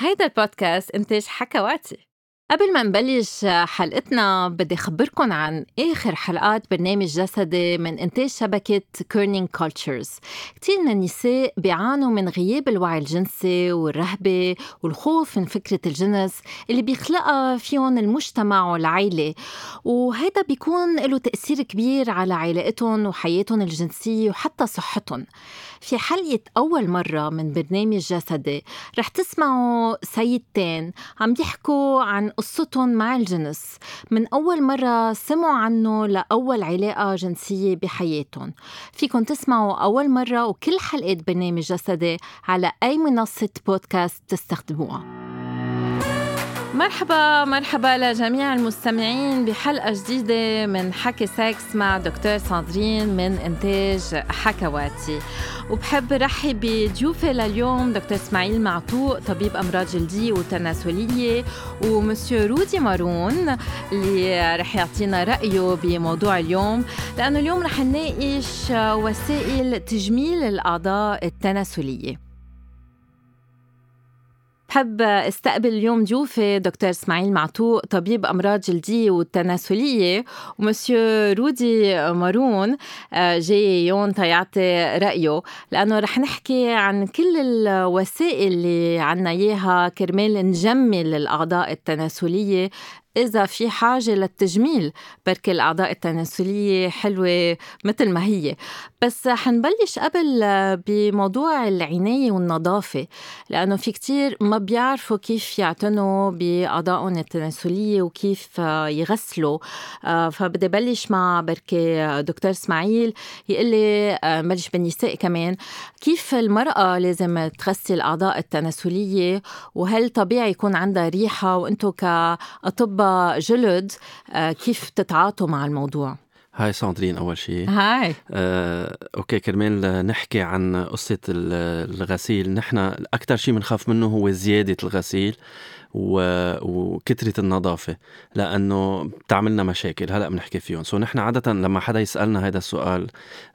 هيدا البودكاست إنتاج حكواتي. قبل ما نبلش حلقتنا بدي أخبركم عن آخر حلقات برنامج جسدي من إنتاج شبكة Kerning Cultures كتير من النساء بيعانوا من غياب الوعي الجنسي والرهبة والخوف من فكرة الجنس اللي بيخلقها فيهم المجتمع والعيلة. وهذا بيكون له تأثير كبير على علاقتهم وحياتهم الجنسية وحتى صحتهم في حلقة أول مرة من برنامج جسدي. رح تسمعوا سيدتين عم يحكوا عن قصتهم مع الجنس. من أول مرة سمعوا عنه لأول علاقة جنسية بحياتهم. فيكن تسمعوا أول مرة وكل حلقات برنامج جسدي على أي منصة بودكاست تستخدموها. مرحبا مرحبا لجميع المستمعين بحلقة جديدة من حكي سكس مع دكتور ساندرين من إنتاج حكواتي. وبحب رحب بضيوفي لليوم دكتور إسماعيل معطوق طبيب أمراض جلدية وتناسلية ومسيو رودي مارون اللي رح يعطينا رأيه بموضوع اليوم. لأنه اليوم رح نناقش وسائل تجميل الأعضاء التناسلية. بحب استقبل اليوم ضيوفي دكتور إسماعيل معتوق طبيب أمراض جلدية والتناسلية ومسيو رودي مارون آه، جاي يوم تيعطي رأيه. لأنه رح نحكي عن كل الوسائل اللي عنا إياها كرمال نجمل الأعضاء التناسلية إذا في حاجة للتجميل بركي الأعضاء التناسلية حلوة مثل ما هي. بس حنبلش قبل بموضوع العناية والنظافة لأنه في كتير ما بيعرفوا كيف يعتنوا بأعضائهم التناسلية وكيف يغسلوا. فبدي بلش مع بركي دكتور إسماعيل يقول لي بلش بالنساء كمان كيف المرأة لازم تغسل الأعضاء التناسلية؟ وهل طبيعي يكون عندها ريحة؟ وأنتم كأطباء جلد آه، كيف تتعاطوا مع الموضوع؟ hi ساندرين أول شيء hi. آه، okay كرمال نحكي عن قصة الغسيل نحن أكثر شيء بنخاف منه هو زيادة الغسيل. وكثره النظافة لأنه بتعملنا مشاكل. هلأ بنحكي فيهم. so نحن عادة لما حدا يسألنا هذا السؤال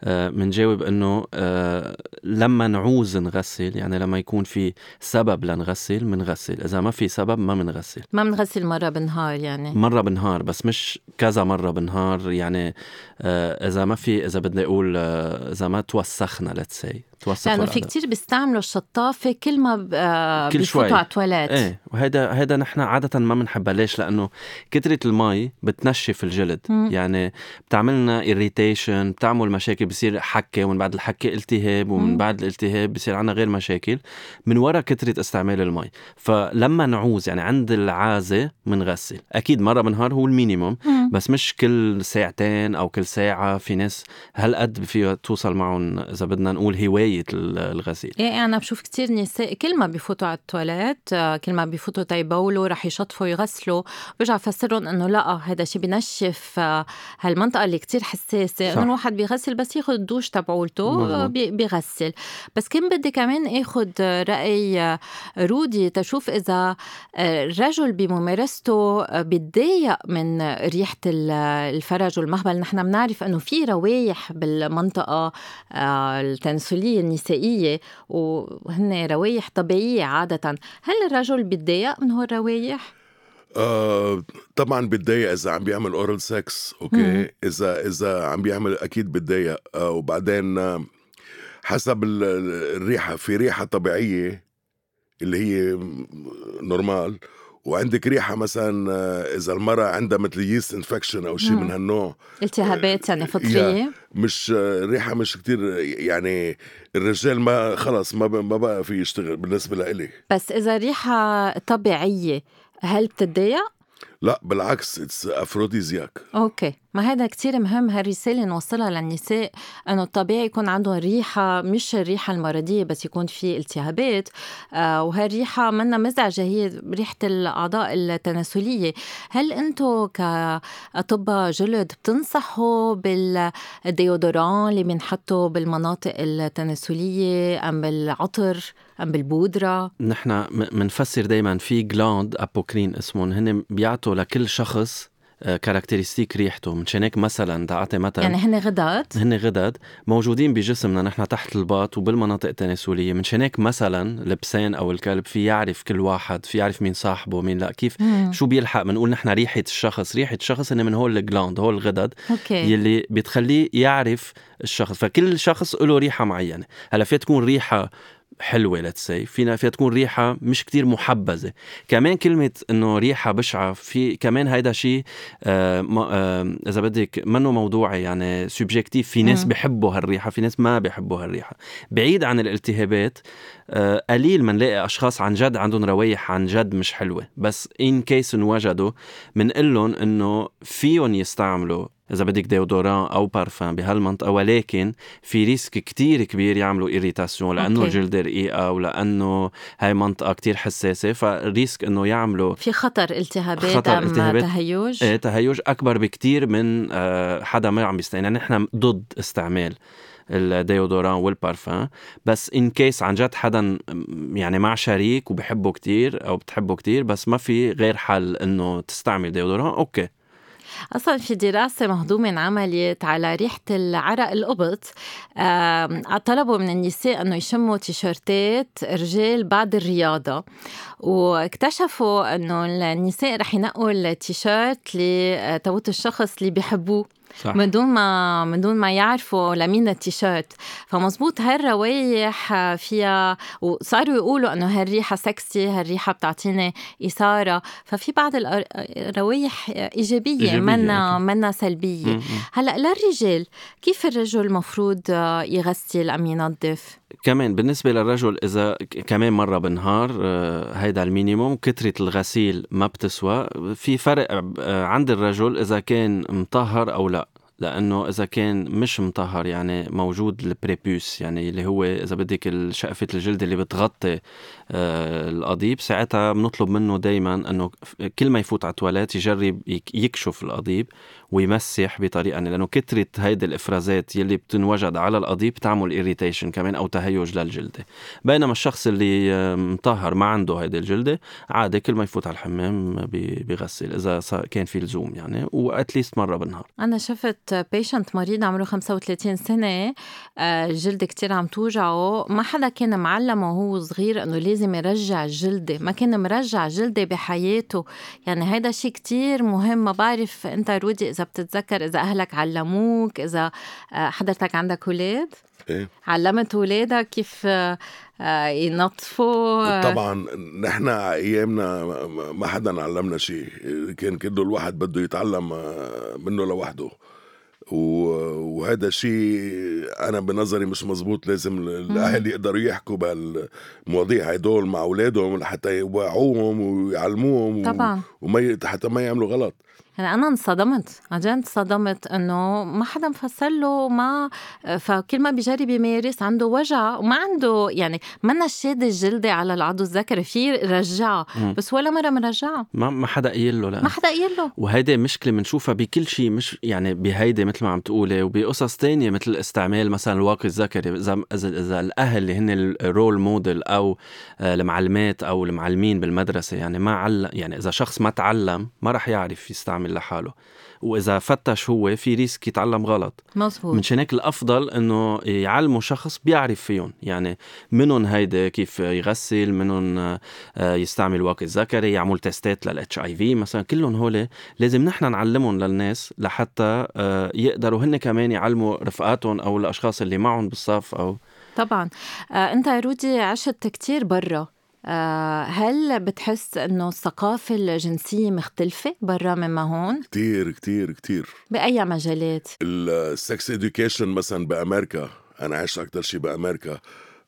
بنجاوب آه إنه آه لما نعوز نغسل يعني لما يكون في سبب لنغسل بنغسل إذا ما في سبب ما بنغسل ما بنغسل مرة بالنهار يعني. مرة بالنهار بس مش كذا مرة بالنهار يعني آه إذا ما في إذا بدي أقول إذا ما توسخنا let's توسخ لأنه في كتير بيستعملوا الشطافة كل ما آه كل شوي. على التواليت. إيه وهذا هذا نحن عادة ما بنحبها. ليش؟ لأنه كثره المي بتنشف الجلد. م. يعني بتعملنا irritation بتعمل مشاكل بصير حكة ومن بعد الحكة التهاب ومن م. بعد الالتهاب بصير عندنا غير مشاكل. من وراء كثره استعمال المي. فلما نعوز يعني عند العازة بنغسل أكيد مرة بالنهار هو ال minimum. بس مش كل ساعتين أو كل ساعة. في ناس هالقد فيها توصل معهم إذا بدنا نقول هواية الغسيل. إيه أنا بشوف كتير نساء كل ما بفوتوا على التواليت آه، كل ما بفوتوا تيبولوا رح يشطفوا يغسلوا برجع افسرهم إنه لأ هذا شيء بنشف آه، هالمنطقة اللي كتير حساسة. إنه الواحد بيغسل بس ياخذ الدوش تبعولته آه، بيغسل. بس كان بدي كمان اخذ رأي رودي تشوف إذا الرجل بممارسته بيتضايق من ريحة الفرج والمهبل نحن بنعرف إنه في روايح بالمنطقة التناسليه النسائية وهن روايح طبيعية عادة هل الرجل بيتضايق من هول الروايح؟ آه طبعا بتضايق إذا عم بيعمل oral sex okay مم. إذا إذا عم بيعمل أكيد بتضايق آه وبعدين آه حسب الريحة في ريحة طبيعية اللي هي normal وعندك ريحة مثلا آه، إذا المرأة عندها مثل yeast infection أو شيء من هالنوع التهابات يعني فطرية. مش آه، ريحة مش كتير يعني الرجال ما خلص ما ما بقى في يشتغل بالنسبة لإلي. بس إذا ريحة طبيعية هل بتتضايق؟ لا بالعكس it's aphrodisiac okay. ما هذا كتير مهم هالرسالة نوصلها للنساء إنه الطبيعي يكون عندهم ريحة مش الريحة المرضية بس يكون في التهابات آه وهالريحة منا مزعجة هي ريحة الأعضاء التناسلية هل أنتم كأطباء جلد بتنصحوا بال déodorant اللي بنحطه بالمناطق التناسلية أم بالعطر أم بالبودرة؟ نحن بنفسر دايما في glandes apocrines اسمهم هن بيعطوا لكل شخص characteristic ريحته. منشان هيك مثلا تعطي مثلا يعني هن غدد هن غدد موجودين بجسمنا نحن تحت الباط وبالمناطق التناسلية. منشان هيك مثلا البسين أو الكلب في يعرف كل واحد في يعرف مين صاحبه مين لا. كيف مم. شو بيلحق؟ بنقول نحن ريحة الشخص. ريحة الشخص هن من هول ال glandes هول الغدد okay. يلي بتخليه يعرف الشخص. فكل شخص له ريحة معينة. هلأ فيها تكون ريحة حلوة let's say فينا فيها تكون ريحة مش كتير محبذة. كمان كلمة إنه ريحة بشعة في كمان هيدا شيء آه آه إذا بدك منه موضوعي يعني subjective في ناس. بحبوا هالريحة في ناس ما بحبوا هالريحة. بعيد عن الالتهابات قليل ما نلاقي أشخاص عن جد عندهم روايح عن جد مش حلوة. بس in case انوجدوا بنقول لهم إنه فيهم يستعملوا إذا بدك déodorant أو بارفان بهالمنطقة ولكن في risk كتير كبير يعملوا irritation لأنه okay. الجلد رقيقة ولأنه هاي منطقة كتير حساسة. فال risk إنه يعملوا في خطر التهابات خطر التهابات. تهيج؟ إيه تهيج أكبر بكتير من آه، حدا ما عم يستعمل. يعني نحن ضد استعمال. ال déodorant والبارفان. بس in case عن جد حدا يعني مع شريك وبحبه كتير أو بتحبه كتير بس ما في غير حل إنه تستعمل déodorant. okay. أصلا في دراسة مهضومة انعملت على ريحة العرق القبط طلبوا من النساء إنه يشموا تيشرتات رجال بعد الرياضة. واكتشفوا إنه النساء رح ينقوا التيشيرت لتوت الشخص اللي بيحبوه. صح. من دون ما من دون ما يعرفوا لمين التيشيرت. فمزبوط هالروايح فيها وصاروا يقولوا إنه هالريحة سكسي هالريحة بتعطيني إثارة. ففي بعض الروايح إيجابية, إيجابية، منا. منا سلبية. م- م. هلأ للرجال كيف الرجل المفروض يغسل ام ينظف كمان بالنسبة للرجل إذا ك- كمان مرة بالنهار آه، هيدا ال minimum كترة الغسيل ما بتسوى. في فرق آه، عند الرجل إذا كان مطهر أو لا. لأنه إذا كان مش مطهر يعني موجود ال prépuce يعني اللي هو إذا بدك شقفة الجلد اللي بتغطي القضيب. ساعتها بنطلب منه دايما أنه ف- كل ما يفوت على التواليت يجرب يك- يكشف القضيب ويمسح بطريقة لأنه كترة هيدي الإفرازات يلي بتنوجد على القضيب بتعمل irritation كمان أو تهيج للجلدة. بينما الشخص اللي آه، مطهر ما عنده هيدي الجلدة عادي كل ما يفوت على الحمام إذا صار- كان في لزوم يعني و at least مرة بالنهار. أنا شفت patient مريض عمره 35 سنة آه، الجلد كتير عم توجعه. ما حدا كان معلمه وهو صغير لازم يرجع الجلدة ما كان مرجع جلدة بحياته. يعني هيدا شيء كتير مهم. ما بعرف أنت رودي إذا بتتذكر إذا أهلك علموك إذا آه، حضرتك عندك أولاد؟ إيه؟ علمت أولادك كيف آه، ينظفوا؟ طبعا نحن أيامنا ما- حدا علمنا شيء كان كله الواحد بده يتعلم آه، منه لوحده. وهذا شيء أنا بنظري مش مزبوط لازم ال- الأهل يقدروا يحكوا بهالمواضيع هدول مع أولادهم لحتى يوعوهم ويعلموهم طبعا. وما حتى ما يعملوا غلط. يعني أنا انصدمت عن جد انصدمت إنه ما حدا مفسر له ما فكل ما بيجرب يمارس عنده وجع وما عنده يعني منا شاد الجلدة على العضو الذكري في رجعها. بس ولا مرة مرجعها ما ما حدا قايل له لأ. ما حدا قايل له. وهيدي مشكلة بنشوفها بكل شيء مش يعني بهيدي مثل ما عم تقولي وبقصص تانية مثل استعمال مثلا الواقي الذكري إذا إذا إذا الأهل اللي هن ال role model أو آه، المعلمات أو المعلمين بالمدرسة يعني ما علم يعني إذا شخص ما تعلم ما رح يعرف يستعمل لحاله. وإذا فتش هو في risk يتعلم غلط. مزبوط منشان هيك الأفضل إنه يعلموا شخص بيعرف فيهم. يعني منهم هيدا كيف يغسل منهم آه، يستعمل واقي الذكري يعمل تيستات لل HIV مثلا. كلهم هول لازم نحن نعلمهم للناس لحتى آه، يقدروا هن كمان يعلموا رفقاتهم أو الأشخاص اللي معهم بالصف أو طبعا. آه أنت يا رودي عشت كتير برا. آه هل بتحس إنه الثقافة الجنسية مختلفة برا مما هون؟ كتير كتير كتير بأي مجالات؟ ال sex education مثلا بأمريكا أنا عشت أكثر شيء بأمريكا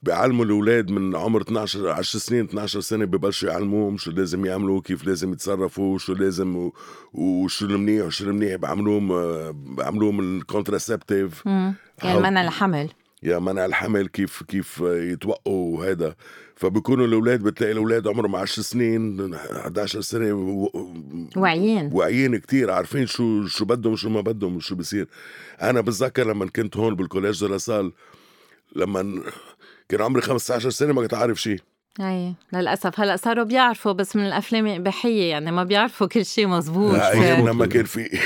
بيعلموا الأولاد من عمر 12 10 سنين 12 سنة ببلشوا يعلموهم شو لازم يعملوا كيف لازم يتصرفوا شو لازم و- وشو المنيح وشو المنيح بعملوهم آه، بعملوهم الكونتراسبتيف. يعني منع الحمل يا منع الحمل كيف كيف يتوقوا وهذا فبكونوا الأولاد بتلاقي الأولاد عمرهم 10 سنين 11 سنة واعيين. واعيين كتير عارفين شو شو بدهم وشو ما بدهم وشو بصير. أنا بتذكر لما كنت هون بالكوليج دراسال لما كان عمري 15 سنة ما كنت عارف شيء أي للأسف. هلأ صاروا بيعرفوا بس من الأفلام الإباحية يعني ما بيعرفوا كل شيء مزبوط. ايامنا ما كان في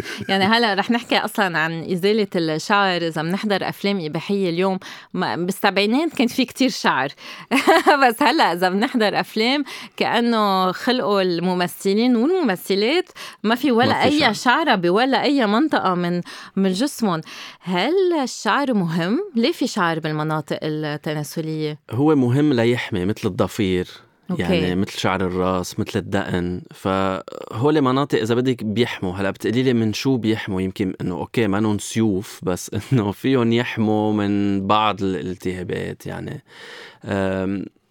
يعني هلا رح نحكي أصلا عن إزالة الشعر. إذا بنحضر أفلام إباحية اليوم بالسبعينات كان في كتير شعر. بس هلا إذا بنحضر أفلام كأنه خلقوا الممثلين والممثلات ما في ولا ما في أي شعر. شعرة بولا أي منطقة من من جسمهم. هل الشعر مهم؟ ليه في شعر بالمناطق التناسلية؟ هو مهم ليحمي مثل الضفير. أوكي. يعني مثل شعر الراس مثل الدقن. فهول مناطق إذا بدك بيحموا. هلأ بتقولي لي من شو بيحموا؟ يمكن إنه أوكي massue بس إنه فيهم يحموا من بعض الالتهابات يعني.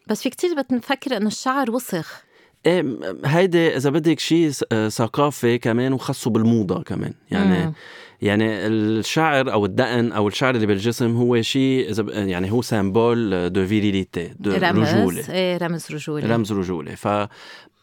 بس في كتير بتنفكر إنه الشعر وسخ. إيه هيدي إذا بدك شيء ثقافي كمان وخصه بالموضة كمان. يعني مم. يعني الشعر أو الدقن أو الشعر اللي بالجسم هو شيء يعني هو symbole de virilité de رجولة. إيه رمز رجولة. رمز رجولة. ف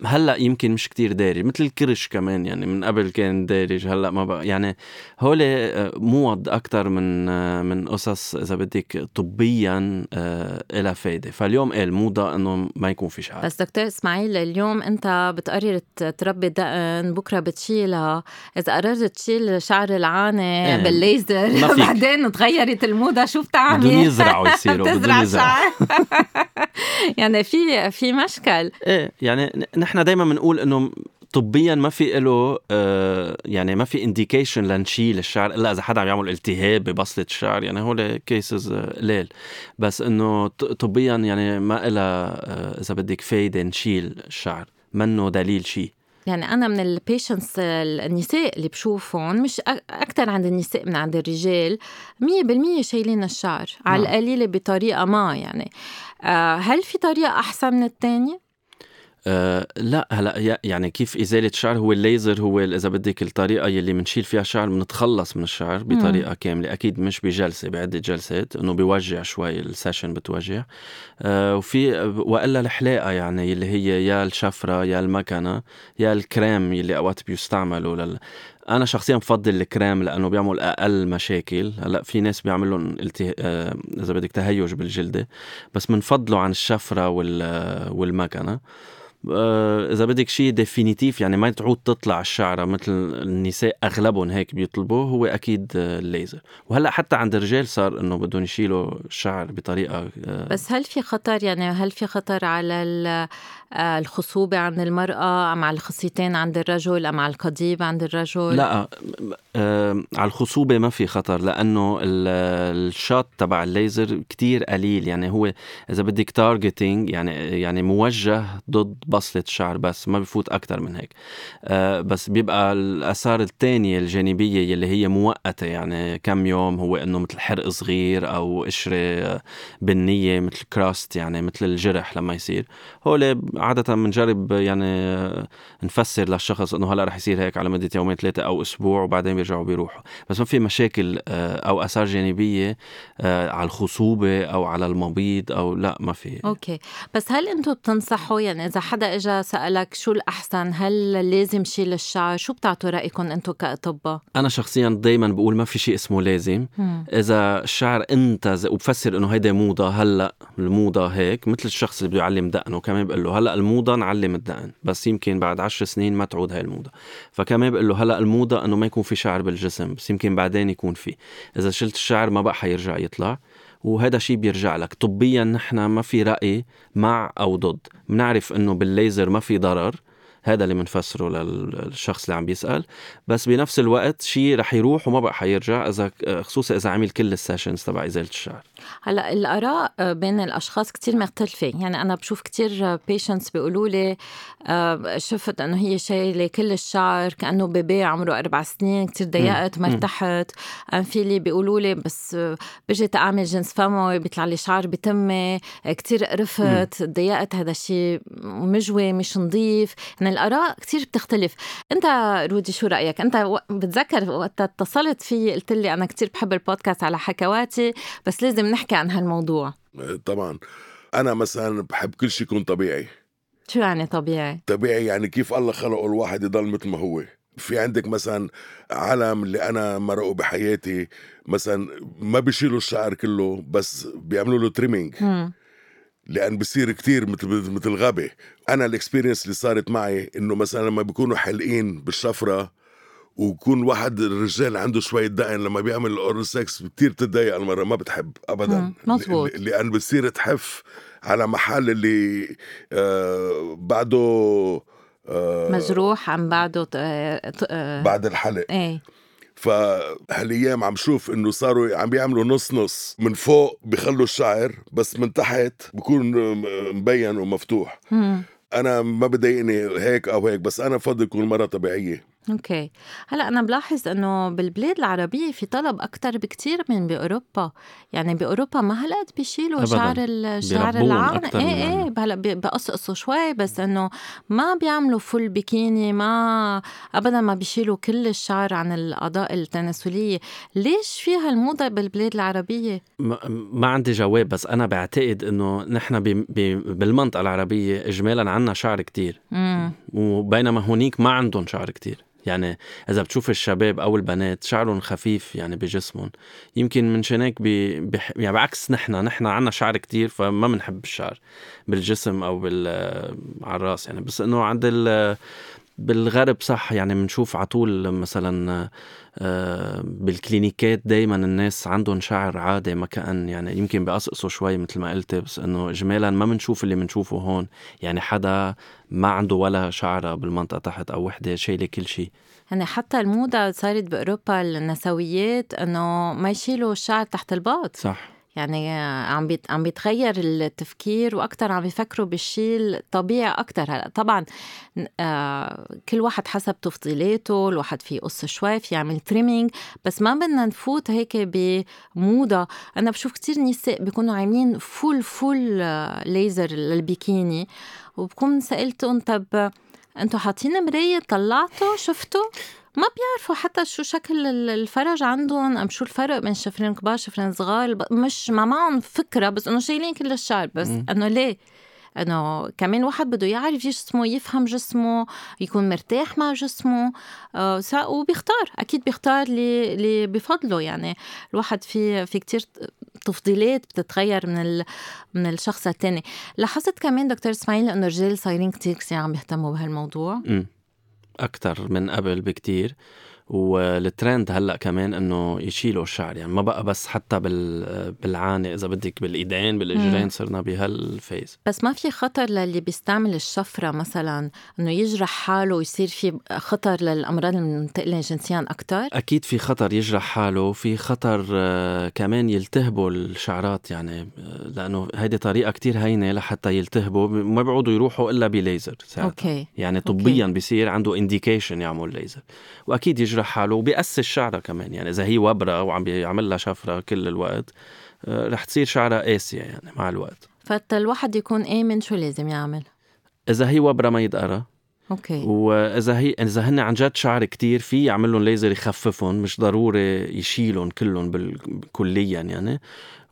هلأ يمكن مش كتير دارج مثل الكرش كمان يعني من قبل كان دارج هلأ ما بقى يعني هول آه، mode أكثر من آه، من قصص إذا بدك طبيا آه، لها فايدة. فاليوم إيه الموضه إنه ما يكون في شعر. بس دكتور إسماعيل اليوم أنت بتقرر تربي دقن بكرة بتشيلها. إذا قررت تشيل شعر العانه إيه. بالليزر. بعدين تغيرت الموضه شو بتعمل بدهم يزرعوا يصيروا بدهم يزرعوا يعني في في مشكل. إيه يعني نحن دائما بنقول إنه طبيا ما في له آه يعني ما في indication لنشيل الشعر. الا إذا حدا عم يعمل التهاب ببصله الشعر يعني هول cases قليل. بس إنه طبيا يعني ما لها آه إذا بدك فايدة نشيل الشعر. منه دليل شيء. يعني أنا من ال patients النساء اللي بشوفهم مش أكثر عند النساء من عند الرجال مية بالمية شايلين الشعر على نعم. القليلة بطريقة ما يعني آه هل في طريقة أحسن من الثانية؟ أه لا هلا يعني كيف إزالة الشعر هو الليزر هو إذا بدك الطريقة يلي بنشيل فيها الشعر بنتخلص من الشعر بطريقة مم. كاملة. أكيد مش بجلسة بعدة جلسات إنه بيوجع شوي ال session بتوجع. أه وفي وإلا الحلاقة يعني اللي هي يا الشفرة يا المكنة يا الكريم يلي أوقات بيستعملوا لل أنا شخصيا بفضل الكريم لأنه بيعمل أقل مشاكل هلأ في ناس بيعمل لهم. آه، إذا بدك تهيج بالجلدة بس بنفضله عن الشفرة وال... والمكنة آه، إذا بدك شيء ديفينيتيف يعني ما تعود تطلع الشعره مثل النساء أغلبهم هيك بيطلبوه هو أكيد الليزر. وهلأ حتى عند الرجال صار إنه بدهم يشيلوا الشعر بطريقة آه، بس هل في خطر؟ يعني هل في خطر على آه، الخصوبة عند المرأة أم على الخصيتين عند الرجل أم على القضيب عند الرجل؟ لا آه على الخصوبة ما في خطر لأنه ال shot تبع الليزر كتير قليل. يعني هو إذا بدك targeting يعني يعني موجه ضد بصلة الشعر بس ما بفوت أكتر من هيك. آه بس بيبقى الآثار الثانية الجانبية يلي هي مؤقتة يعني كم يوم هو إنه مثل حرق صغير أو قشرة بنية مثل crust يعني مثل الجرح لما يصير. هول عادة بنجرب يعني نفسر للشخص إنه هلأ رح يصير هيك على مدة يومين ثلاثة أو أسبوع وبعدين بيرجعوا بيروحوا. بس ما في مشاكل آه، أو آثار جانبية آه، على الخصوبة أو على المبيض أو لأ ما في. أوكي. بس هل أنتم بتنصحوا يعني إذا حدا اجى سألك شو الأحسن؟ هل لازم شيل الشعر؟ شو بتعطوا رايكم أنتم كاطباء أنا شخصيا دائما بقول ما في شيء اسمه لازم. مم. إذا الشعر انت وبفسر إنه هيدا موضة هلأ الموضة هيك مثل الشخص اللي بده يعلم دقنه كمان بقول له هلا هلأ الموضة نعلم الدقن بس يمكن بعد عشر سنين ما تعود هاي الموضة. فكمان بقول له هلأ الموضة إنه ما يكون في شعر بالجسم بس يمكن بعدين يكون في. إذا شلت الشعر ما بقى حيرجع يطلع. وهذا شيء بيرجع لك. طبيا نحن ما في رأي مع أو ضد. بنعرف أنه بالليزر ما في ضرر. هذا اللي بنفسره للشخص اللي عم بيسأل. بس بنفس الوقت شيء رح يروح وما بقى حيرجع إذا خصوصا إذا عمل كل ال sessions تبع إزالة الشعر. هلا الآراء بين الأشخاص كتير مختلفة. يعني أنا بشوف كتير patients بيقولوا لي آه، شفت إنه هي شايلة كل الشعر كأنه بيبي عمره أربع سنين كتير ضيقت ما ارتحت في اللي بيقولوا لي بس بجيت اعمل جنس فموي بيطلع لي شعر بتمي كتير قرفت ضيقت هذا الشيء مجوي مش نظيف. يعني الآراء كتير بتختلف. أنت رودي شو رأيك؟ أنت بتذكر وقت اتصلت في قلت لي أنا كتير بحب البودكاست على حكواتي بس لازم نحكي عن هالموضوع؟ طبعا. أنا مثلا بحب كل شيء يكون طبيعي. شو يعني طبيعي؟ طبيعي يعني كيف الله خلقه الواحد يضل مثل ما هو. في عندك مثلا عالم اللي أنا مرقوا بحياتي مثلا ما بيشيلوا الشعر كله بس بيعملوا له trimming لأن بصير كتير مثل مثل غابة أنا ال experience اللي صارت معي إنه مثلا لما بيكونوا حلقين بالشفرة ويكون واحد الرجال عنده شوية دقن لما بيعمل ال oral sex كثير بتتضايق المرة ما بتحب ابدا. مزبوط لأن بتصير تحف على محل اللي آه بعده آه مجروح عم بعده آه بعد الحلق. إيه. فهالأيام عم شوف إنه صاروا عم بيعملوا نص نص من فوق بخلوا الشعر بس من تحت بكون مبين ومفتوح. مم. أنا ما بضايقني هيك أو هيك بس أنا بفضل يكون مرة طبيعية. أوكي. هلأ أنا بلاحظ إنه بالبلاد العربية في طلب أكثر بكثير من بأوروبا. يعني بأوروبا ما هالقد بيشيلوا شعر الشعر العام إيه إيه هلأ بقصقصوا شوي بس إنه ما بيعملوا فل بيكيني ما ابدا ما بيشيلوا كل الشعر عن الاعضاء التناسلية. ليش في هالموضة بالبلاد العربية؟ ما عندي جواب بس أنا بعتقد إنه نحن بالمنطقة العربية اجمالا عنا شعر كتير. وبينما هونيك ما عندهم شعر كتير. يعني إذا بتشوف الشباب أو البنات شعرهم خفيف يعني بجسمهم يمكن من شانك بي بح... يعني بعكس نحن نحن عنا شعر كتير فما بنحب الشعر بالجسم أو بال على الرأس يعني بس إنه عند ال... بالغرب صح يعني بنشوف على طول مثلا بالكلينيكات دايما الناس عندهم شعر عادي ما كأن يعني يمكن بقصقصوا شوي مثل ما قلت بس إنه اجمالا ما بنشوف اللي بنشوفه هون. يعني حدا ما عنده ولا شعره بالمنطقة تحت أو وحدة شايلة كل شيء يعني حتى الموضة صارت بأوروبا النسويات إنه ما يشيلوا الشعر تحت الباط. صح. يعني عم عم بيتغير التفكير وأكثر عم بيفكروا بالشيء الطبيعي أكثر هلأ طبعا آه كل واحد حسب تفضيلاته الواحد في يقص شوي في يعمل trimming بس ما بدنا نفوت هيك بموضة. أنا بشوف كتير نساء بيكونوا عاملين full full laser للبيكيني وبكون سألتهم طب أنتوا حاطين مراية طلعتوا؟ شفتوا؟ ما بيعرفوا حتى شو شكل الفرج عندهم. أم شو الفرق بين شفرين كبار شفرين صغار؟ مش ما معهم فكرة بس إنه شايلين كل الشعر. بس إنه ليه؟ إنه كمان واحد بده يعرف جسمه يفهم جسمه يكون مرتاح مع جسمه. آه وبيختار. أكيد بيختار اللي اللي بفضله. يعني الواحد في في كتير تفضيلات بتتغير من من الشخص الثاني لاحظت كمان دكتور إسماعيل إنه الرجال صايرين كتير كثير عم يهتموا بهالموضوع؟ م. أكثر من قبل بكتير. والترند هلأ كمان إنه يشيلوا الشعر. يعني ما بقى بس حتى بال بالعانه إذا بدك بالإيدين بالإجرين صرنا بهالفيز. بس ما في خطر للي بيستعمل الشفرة مثلا إنه يجرح حاله ويصير في خطر للأمراض المنتقلة جنسيا أكثر أكيد في خطر يجرح حاله في خطر آه، كمان يلتهبوا الشعرات. يعني آه، لأنه هيدي طريقة كتير هينة لحتى يلتهبوا. ما بيعودوا يروحوا إلا بليزر ساعتها. OK يعني طبيا OK. بيصير عنده indication يعمل ليزر وأكيد يجرح بيجرح حاله وبيأسس شعرها كمان. يعني إذا هي وبرة وعم بيعمل لها شفرة كل الوقت آه، رح تصير شعرها قاسية يعني مع الوقت. تا الواحد يكون آمن شو لازم يعمل؟ إذا هي وبرة ما يدقرها OK. وإذا هي إذا هن عن جد شعر كتير في يعمل لهم ليزر يخففهم مش ضروري يشيلهم كلهم كليا يعني.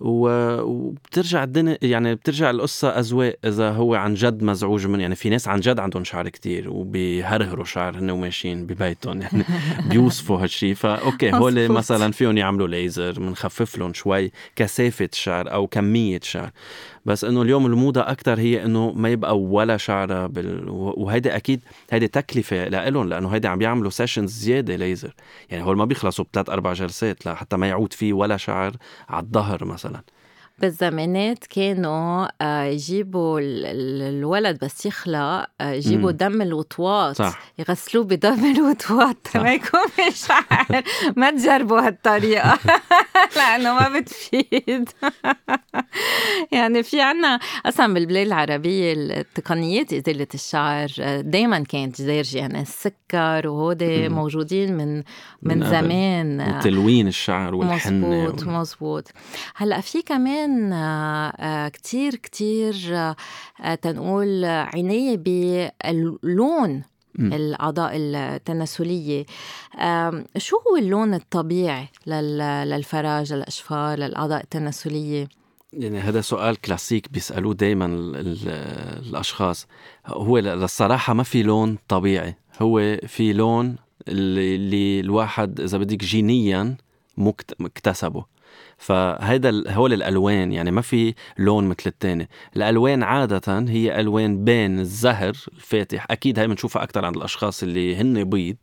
وبترجع الدنيا يعني بترجع القصة أذواق إذا هو عن جد مزعوج من يعني في ناس عن جد عندهم شعر كتير وبيهرهروا شعر هن وماشيين ببيتهم يعني بيوصفوا هالشي. ف OK هول مثلا فيهم يعملوا ليزر بنخفف لهم شوي كثافة الشعر أو كمية شعر. بس إنه اليوم الموضة أكثر هي إنه ما يبقى ولا شعره بال... وهيدي أكيد هيدي تكلفة لهم لأنه هيدي عم بيعملوا سيشنز زيادة ليزر يعني هول ما بيخلصوا بثلاث أربع جلسات لحتى ما يعود فيه ولا شعر على الظهر مثلا. بالزمانات كانوا آه، يجيبوا الولد بس يخلق آه، يجيبوا دم الوطواط. صح. يغسلوه بدم الوطواط. ما يكون في شعر ما تجربوا هالطريقة. لأنه ما بتفيد. يعني في عنا أصلا بالبلاد العربية التقنيات إزالة الشعر آه، دايما كانت دارجة يعني السكر وهودي موجودين من من, زمان. وتلوين الشعر والحنة مزبوط مزبوط هلأ في كمان كمان آه، كتير كتير آه، تنقول عناية باللون الأعضاء التناسلية. شو هو اللون الطبيعي للفراج للأشفار للأعضاء التناسلية؟ يعني هذا سؤال كلاسيك بيسألوه دايما الأشخاص. هو للصراحة ما في لون طبيعي. هو في لون اللي الواحد إذا بدك جينيا مكتسبه. فهيدا هول الألوان يعني ما في لون مثل الثاني الألوان عادة هي ألوان بين الزهر الفاتح أكيد هاي بنشوفها أكثر عند الأشخاص اللي هن بيض.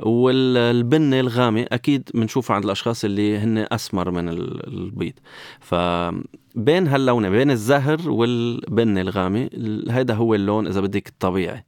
والبنة الغامق أكيد بنشوفها عند الأشخاص اللي هن أسمر من البيض. فبين هاللونين بين الزهر والبنة الغامق هذا هو اللون إذا بدك الطبيعي.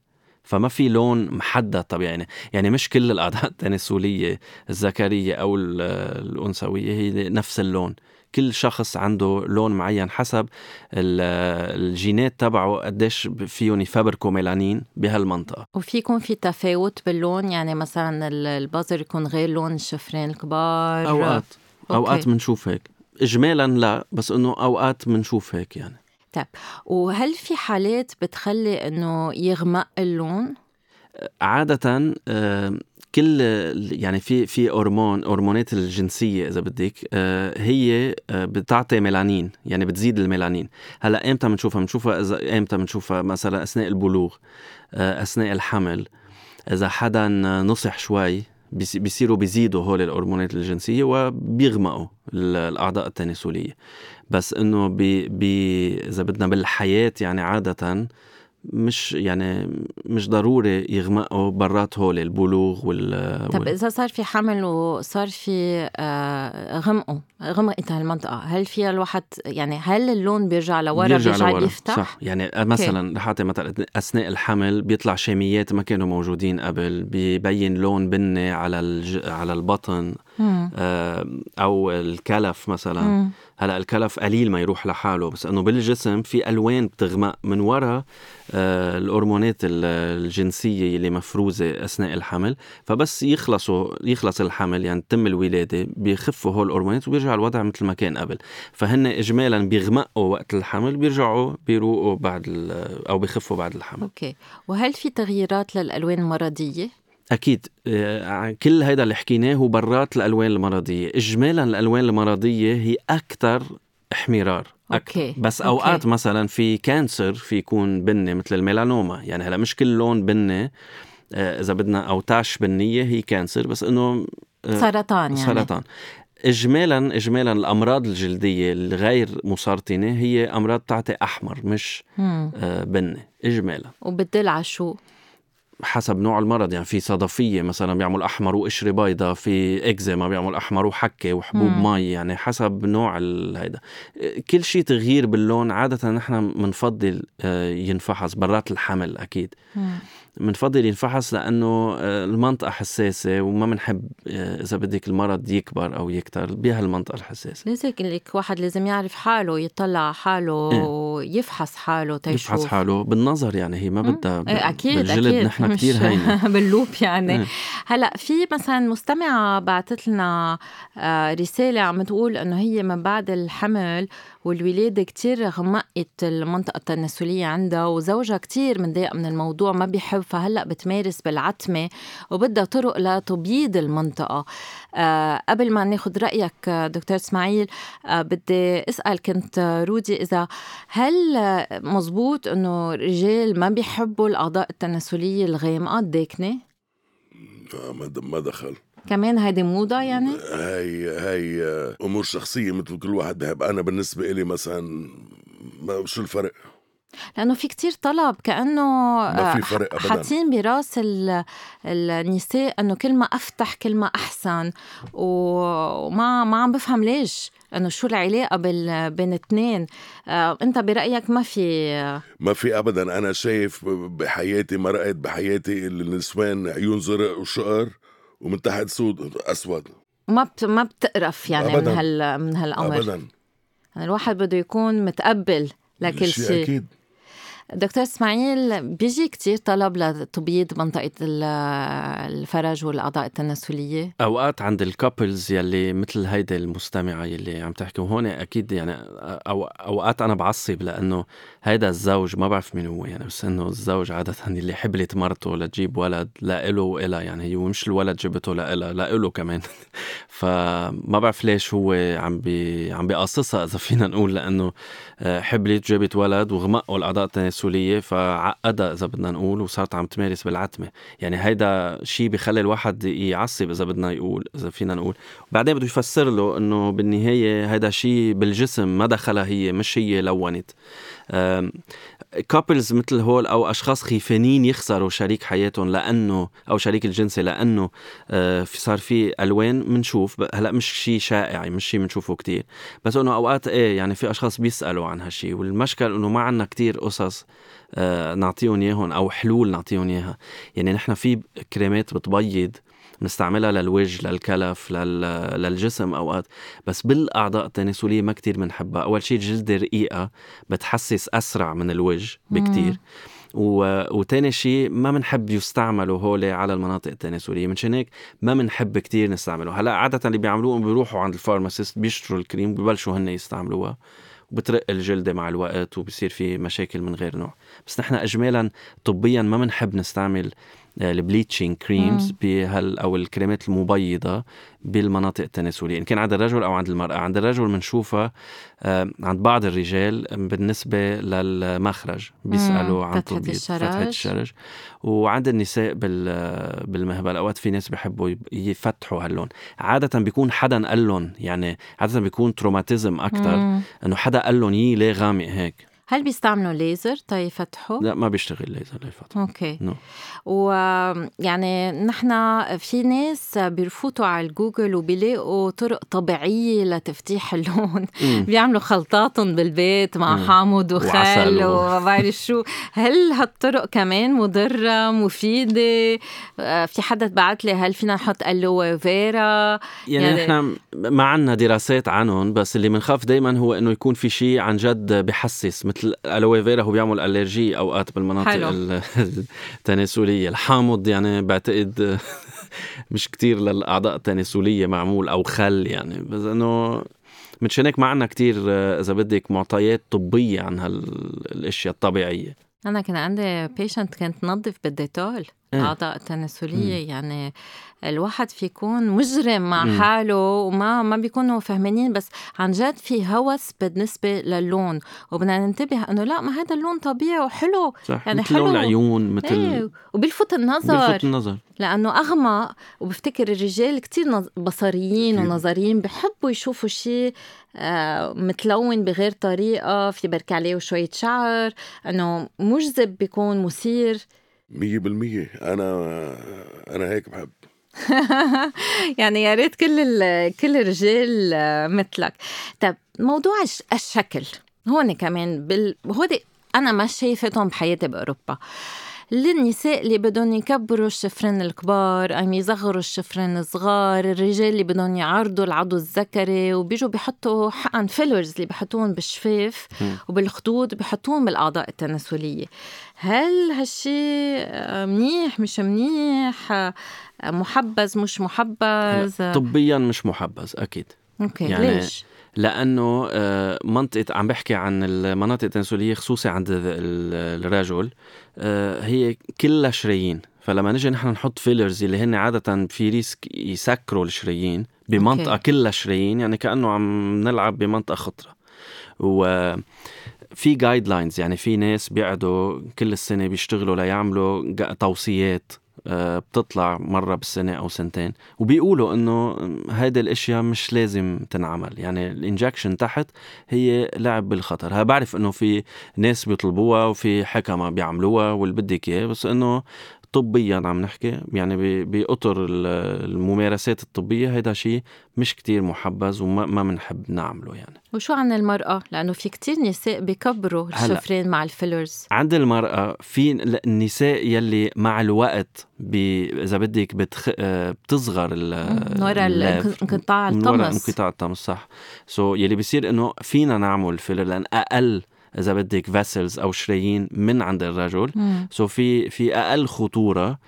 فما في لون محدد. طبيعي يعني, يعني مش كل الأعضاء التناسلية الذكرية أو الأنثوية هي نفس اللون. كل شخص عنده لون معين حسب الجينات تبعه قديش فيهم يفبركوا ميلانين بهالمنطقة. وفي يكون في تفاوت باللون؟ يعني مثلا البازر يكون غير لون الشفرين الكبار. أوقات أوقات بنشوف هيك. اجمالا لا بس إنه أوقات بنشوف هيك يعني. طيب وهل في حالات بتخلي إنه يغمق اللون؟ عادة كل يعني في في هرمون هرمونات الجنسية إذا بدك آه، هي آه، بتعطي ميلانين يعني بتزيد الميلانين. هلأ إمتى بنشوفها بنشوفها إذا إمتى بنشوفها مثلا أثناء البلوغ آه، أثناء الحمل. إذا حدا نصح شوي بيصيروا بيزيدوا هول الهرمونات الجنسية وبيغمقوا الأعضاء التناسلية. بس إنه بي, بي إذا بدنا بالحياة يعني عادة مش يعني مش ضروري يغمقوا برات هول البلوغ وال طب إذا صار في حمل وصار في آه غمقوا غمقت هالمنطقه هل فيها الواحد يعني هل اللون بيرجع لورا بيرجع, بيرجع لورا. يفتح صح يعني مثلا رح أعطي مثلا أثناء الحمل بيطلع شاميات ما كانوا موجودين قبل بيبين لون بني على الج... على البطن آه أو الكلف مثلا مم. هلا الكلف قليل ما يروح لحاله بس إنه بالجسم في ألوان بتغمق. من وراء آه الهرمونات الجنسية اللي مفروزة أثناء الحمل فبس يخلصوا يخلص الحمل يعني تتم الولادة بيخفوا هول الهرمونات وبيرجع الوضع مثل ما كان قبل. فهن اجمالا بيغمقوا وقت الحمل بيرجعوا بيروقوا بعد أو بيخفوا بعد الحمل. OK. وهل في تغييرات للألوان المرضية؟ أكيد. آه، كل هيدا اللي حكيناه هو برات الألوان المرضية. اجمالا الألوان المرضية هي أكثر احمرار. أوكي. بس أوقات OK. مثلا في cancer في يكون بني مثل الميلانوما. يعني هلا مش كل لون بني آه، إذا بدنا أو tache بنية هي cancer بس إنه آه، سرطان يعني. سرطان. اجمالا اجمالا الأمراض الجلدية الغير مسرطنة هي أمراض بتعطي أحمر مش. بني. اجمالا. وبتدل على شو حسب نوع المرض يعني في صدفية مثلا بيعمل أحمر وقشرة بيضة في إكزيما بيعمل أحمر وحكة وحبوب مم. مي يعني حسب نوع هيدا كل شيء تغيير باللون عادة نحن بنفضل آه، ينفحص برات الحمل أكيد مم. بنفضل ينفحص لأنه آه، المنطقة حساسة وما بنحب آه، إذا بدك المرض يكبر أو يكتر بهالمنطقه الحساسة. لذلك لك واحد لازم يعرف حاله يطلع على حاله إيه؟ ويفحص حاله تيشوف يفحص حاله بالنظر يعني هي ما بدها إيه أكيد بالجلد أكيد. نحن كثير هينة. باللوب يعني. إيه؟ هلأ في مثلا مستمعة بعثت لنا آه، رسالة عم تقول إنه هي من بعد الحمل والولادة كتير غمقت المنطقة التناسلية عندها وزوجها كتير مضايق من الموضوع ما بيحب فهلأ بتمارس بالعتمة وبدها طرق لتبييض المنطقة. أه قبل ما ناخد رأيك دكتور إسماعيل أه بدي أسأل كنت رودي إذا هل مزبوط إنه رجال ما بيحبوا الأعضاء التناسلية الغامقة؟ الداكنة؟ ما دخل. كمان هيدي موضة يعني؟ هي هي أمور شخصية مثل كل واحد بحب أنا بالنسبة إلي مثلا ما شو الفرق؟ لأنه في كتير طلب كأنه ما في فرق ابدا. حاطين براس النساء إنه كل ما أفتح كل ما أحسن. وما ما عم بفهم ليش. إنه شو العلاقة بين اثنين. آه، أنت برأيك ما في؟ ما في ابدا. أنا شايف بحياتي مرقت بحياتي النسوان عيون زرق وشقر. ومن تحت سود أسود. ما بت... ما بتقرف يعني أبداً. من هال من هالأمر. ابدا. يعني الواحد بده يكون متقبل لكل شيء. أكيد. دكتور إسماعيل بيجي كتير طلب لتبييض منطقة الفرج والأعضاء التناسلية؟ أوقات عند الكابلز يلي مثل هيدا المستمعة يلي عم تحكي وهون أكيد يعني أو أوقات أنا بعصب لأنه هيدا الزوج ما بعرف مين هو يعني بس إنه الزوج عادة اللي حبلت مرته لتجيب ولد لإله وإلها يعني هي مش الولد جبته لإلها لإله كمان فما بعرف ليش هو عم بي عم بيقصصها إذا فينا نقول لأنه آه، حبلت جابت ولد وغمقوا الأعضاء التناسلية التناسليه فعقدها إذا بدنا نقول وصارت عم تمارس بالعتمة. يعني هيدا شيء بخلي الواحد يعصب إذا بدنا يقول إذا فينا نقول. وبعدين بده يفسر له إنه بالنهاية هيدا شيء بالجسم ما دخلها هي مش هي لونت. couples مثل هول أو أشخاص خيفانين يخسروا شريك حياتهم لأنه أو شريك الجنسي لأنه آه، في صار في ألوان بنشوف هلأ مش شيء شائع مش شيء بنشوفه كتير. بس إنه أوقات إيه يعني في أشخاص بيسألوا عن هالشيء والمشكل إنه ما عندنا كتير قصص آه، نعطيهم إياهم أو حلول نعطيهم إياها. يعني نحن في كريمات بتبيض بنستعملها للوجه للكلف لل... للجسم أوقات. بس بالأعضاء التناسلية ما كتير بنحبها أول شيء الجلده رقيقه بتحسس أسرع من الوجه بكتير. و... وتاني شيء ما بنحب يستعملوا هولي على المناطق التناسلية. منشان هيك ما بنحب كتير نستعمله هلأ عادة اللي بيعملوه بيروحوا عند ال pharmacist بيشتروا الكريم ببلشوا هن يستعملوها. وبترق الجلدة مع الوقت وبصير في مشاكل من غير نوع. بس نحن اجمالا طبيا ما بنحب نستعمل ال bleaching creams بهال أو الكريمات المبيضة بالمناطق التناسلية. إن كان عند الرجل أو عند المرأة. عند الرجل بنشوفها آه، عند بعض الرجال بالنسبة للمخرج. بيسألوا عن تبييض فتحة الشرج وعند النساء بالمهبل. أوقات في ناس بيحبوا يفتحوا هاللون. عادة بيكون حدا قال لهم يعني عادة بيكون traumatisme أكثر إنه حدا قال لهم يي ليه غامق هيك؟ هل بيستعملوا ليزر تيفتحوا؟ لا ما بيشتغل ليزر ليفتحوا OK. No. ويعني نحن في ناس بيفوتوا على الجوجل وبيلاقوا طرق طبيعية لتفتيح اللون. بيعملوا خلطاتهم بالبيت مع مم. حامض وخل وما بعرف شو. هل هالطرق كمان مضرة مفيدة؟ آه، في حدا بعت لي هل فينا نحط الوه فيرا؟ يعني, يعني نحن ما عندنا دراسات عنهم بس اللي بنخاف دائما هو إنه يكون في شيء عن جد بحسس مثل الالوي فيرا هو بيعمل الرجي أوقات بالمناطق حلو. التناسلية. الحامض يعني بعتقد مش كتير للأعضاء التناسلية معمول أو خل يعني. بس إنه مشان هيك ما عندنا كتير إذا بدك معطيات طبية عن هالاشياء الطبيعية. أنا كان عندي patient كانت تنظف بالديتول. الاعضاء إيه. التناسليه يعني الواحد في يكون مجرم مع مم. حاله وما ما بيكونوا فهمانين بس عن جد في هوس بالنسبة للون وبدنا ننتبه إنه لا ما هذا اللون طبيعي وحلو صح. يعني مثل حلو لون العيون مثل إيه وبيلفت النظر بيلفت النظر لأنه اغمق وبفتكر الرجال كتير بصريين ونظريين بحبوا يشوفوا شيء آه متلون بغير طريقة في بركي عليه شوية شعر إنه مجذب بيكون مثير مية بالمية. أنا أنا هيك بحب. يعني يا ريت كل كل الرجال مثلك. طيب موضوع الشكل. هون كمان بال... هودي أنا ما شايفتهم بحياتي بأوروبا. للنساء اللي بدهم يكبروا الشفرين الكبار أم يصغروا الشفرين الصغار الرجال اللي بدهم يعرضوا العضو الذكري وبيجوا بيحطوا حقن فيلرز اللي بيحطوهم بالشفاف وبالخدود بيحطوهم بالأعضاء التناسلية. هل هالشي منيح؟ مش منيح؟ محبذ؟ مش محبذ؟ طبيا مش محبذ أكيد. OK يعني ليش؟ لأنه آه، منطقة عم بحكي عن المناطق التناسلية خصوصي عند الرجل آه، هي كلها شرايين فلما نجي نحن نحط fillers اللي هن عادة في risk يسكروا الشرايين بمنطقة OK. كلها شرايين يعني كأنه عم نلعب بمنطقة خطرة. و في guidelines يعني في ناس بيقعدوا كل السنة بيشتغلوا ليعملوا توصيات. بتطلع مرة بالسنة أو سنتين. وبيقولوا إنه هيدي الأشياء مش لازم تنعمل. يعني ال injection تحت هي لعب بالخطر. ها بعرف إنه في ناس بيطلبوها وفي حكما بيعملوها واللي بدك إياه بس إنه طبيا عم نحكي يعني بأطر الممارسات الطبية هيدا شيء مش كتير محبذ وما بنحب نعمله يعني. وشو عن المرأة؟ لأنه في كتير نساء بكبروا الشفرين مع ال fillers. عند المرأة في النساء يلي مع الوقت إذا بدك بتخ... بتصغر ال... ورا انقطاع الطمس. ورا انقطاع الطمس صح. سو so يلي بيصير إنه فينا نعمل filler لأن أقل إذا بدك vessels أو شرايين من عند الرجل. so في في أقل خطورة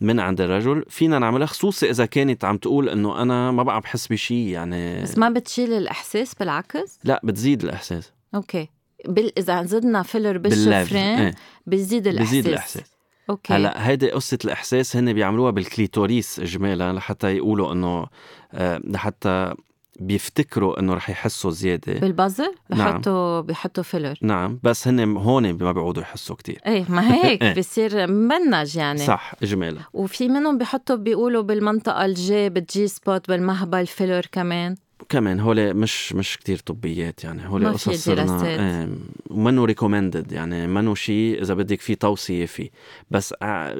من عند الرجل. فينا نعملها خصوصي إذا كانت عم تقول إنه أنا ما بقى بحس بشيء يعني بس ما بتشيل الإحساس بالعكس؟ لا بتزيد الإحساس. OK. بال... إذا زدنا filler بالشفرين إيه. بيزيد الإحساس. بيزيد الإحساس. OK. هلا هيدي قصة الإحساس هن بيعملوها بال clitoris اجمالا لحتى يقولوا إنه آه، لحتى بيفتكروا إنه رح يحسوا زيادة. بالبازر نعم. بحطوا بحطوا filler نعم بس هن هون ما بيقعدوا يحسوا كتير. إيه ما هيك إيه. بصير منج يعني. صح اجمالا. وفي منهم بحطوا بيقولوا بالمنطقة ال G بال G-spot بالمهبل filler كمان. كمان هول مش مش كتير طبيات يعني هول ما قصص صرنا. إيه ومنه recommended يعني منه شيء إذا بدك في توصية فيه. بس ع-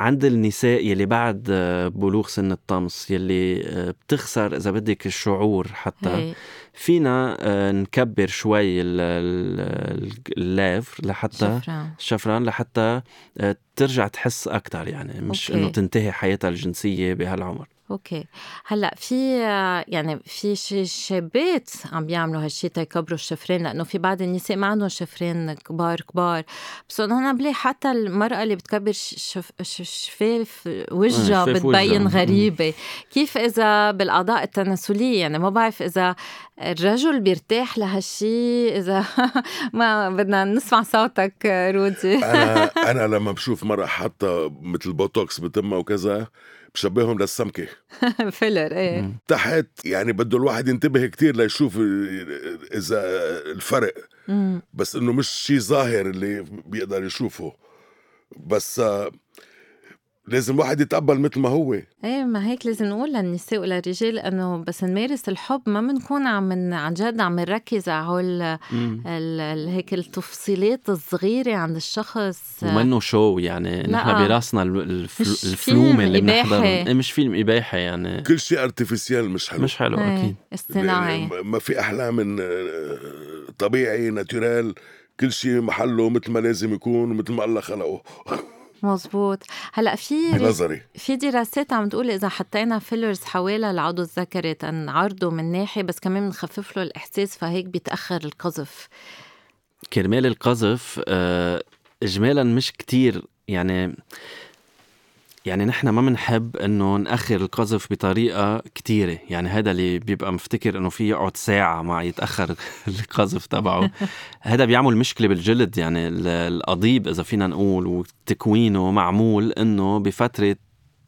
عند النساء يلي بعد آه، بلوغ سن الطمث يلي آه، بتخسر إذا بدك الشعور حتى هي. فينا آه، نكبر شوي ال- ال- ال lèvres لحتى شفران الشفران لحتى ترجع تحس أكثر يعني مش. إنه تنتهي حياتها الجنسية بهالعمر okay هلأ في يعني في شي شابات عم بيعملوا هالشي تيكبروا الشفرين لأنه في بعض النساء ما عندهم شفرين كبار كبار. بس أنا بلاقي حتى المرأة اللي بتكبر شف ش- شفاف وجهها بتبين. غريبة. كيف إذا بالأعضاء التناسلية؟ يعني ما بعرف إذا الرجل بيرتاح لهالشي إذا ما بدنا نسمع صوتك رودي أنا أنا لما بشوف مرة حاطة مثل بوتوكس بتمها وكذا بشبههم للسمكة filler إيه. تحت يعني بده الواحد ينتبه كتير ليشوف إذا الفرق. بس إنه مش شيء ظاهر اللي بيقدر يشوفه بس آه، لازم الواحد يتقبل مثل ما هو. إيه ما هيك لازم نقول للنساء وللرجال إنه بس نمارس الحب ما بنكون عم عن جد عم نركز على هول مم. ال- ال- هيك التفصيلات الصغيرة عند الشخص. ومنه شو يعني. نحن براسنا ال- الف- مش الفلوم فيلم اللي إباحي. بنحضر إيه مش فيلم اباحي يعني. كل شيء ارتفيسيال مش حلو. مش حلو إيه، أكيد. اصطناعي. ما في أحلى من آه، طبيعي ناتورال كل شيء محله مثل ما لازم يكون مثل ما الله خلقه. مزبوط هلأ في بنظري في دراسات عم تقول إذا حطينا فيلرز حوالي العضو الذكري تنعرضه من ناحية بس كمان بنخفف له الإحساس فهيك بيتأخر القذف. كرمال القذف آه، اجمالا مش كتير. يعني يعني نحن ما بنحب إنه نأخر القذف بطريقة كتيرة. يعني هذا اللي بيبقى مفتكر إنه في يقعد ساعة مع يتأخر القذف تبعه. هذا بيعمل مشكلة بالجلد. يعني ال- القضيب إذا فينا نقول وتكوينه معمول إنه بفترة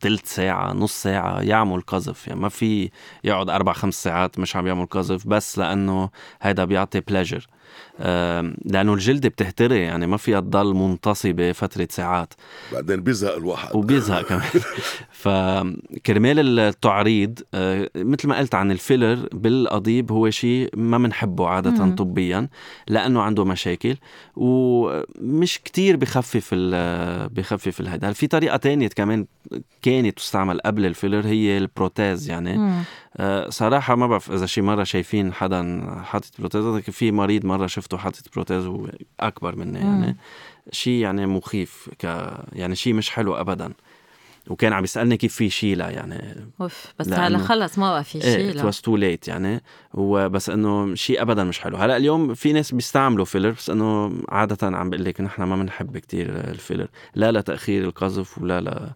تلت ساعة نص ساعة يعمل قذف. يعني ما في يقعد أربع خمس ساعات مش عم يعمل قذف بس لأنه هيدا بيعطي بلاجر لأنه الجلد بتهتري يعني ما فيها تضل منتصبة فترة ساعات. بعدين بيزهق الواحد. وبيزهق كمان. فكرمال التعريض آه، مثل ما قلت عن الفيلر بالقضيب هو شيء ما بنحبه عادة مم. طبيا لأنه عنده مشاكل ومش كتير بخفف ال بخفف الهيدا في طريقة تانية كمان كانت تستعمل قبل ال filler هي ال prothèse يعني صراحة ما بعرف إذا شي مرة شايفين حدا حاطط prothèse لكن في مريض مرة شفته حاطط prothèse هو أكبر مني يعني. شيء يعني مخيف ك يعني شيء مش حلو أبدا. وكان عم يسألني كيف في شيلة يعني أوف بس هلا خلص ما بقى في شيء it لا. was too late يعني. وبس إنه شيء ابدا مش حلو. هلا اليوم في ناس بيستعملوا filler بس إنه عادة عم بقول لك نحن ما بنحب كتير ال filler لا لتأخير القذف ولا لا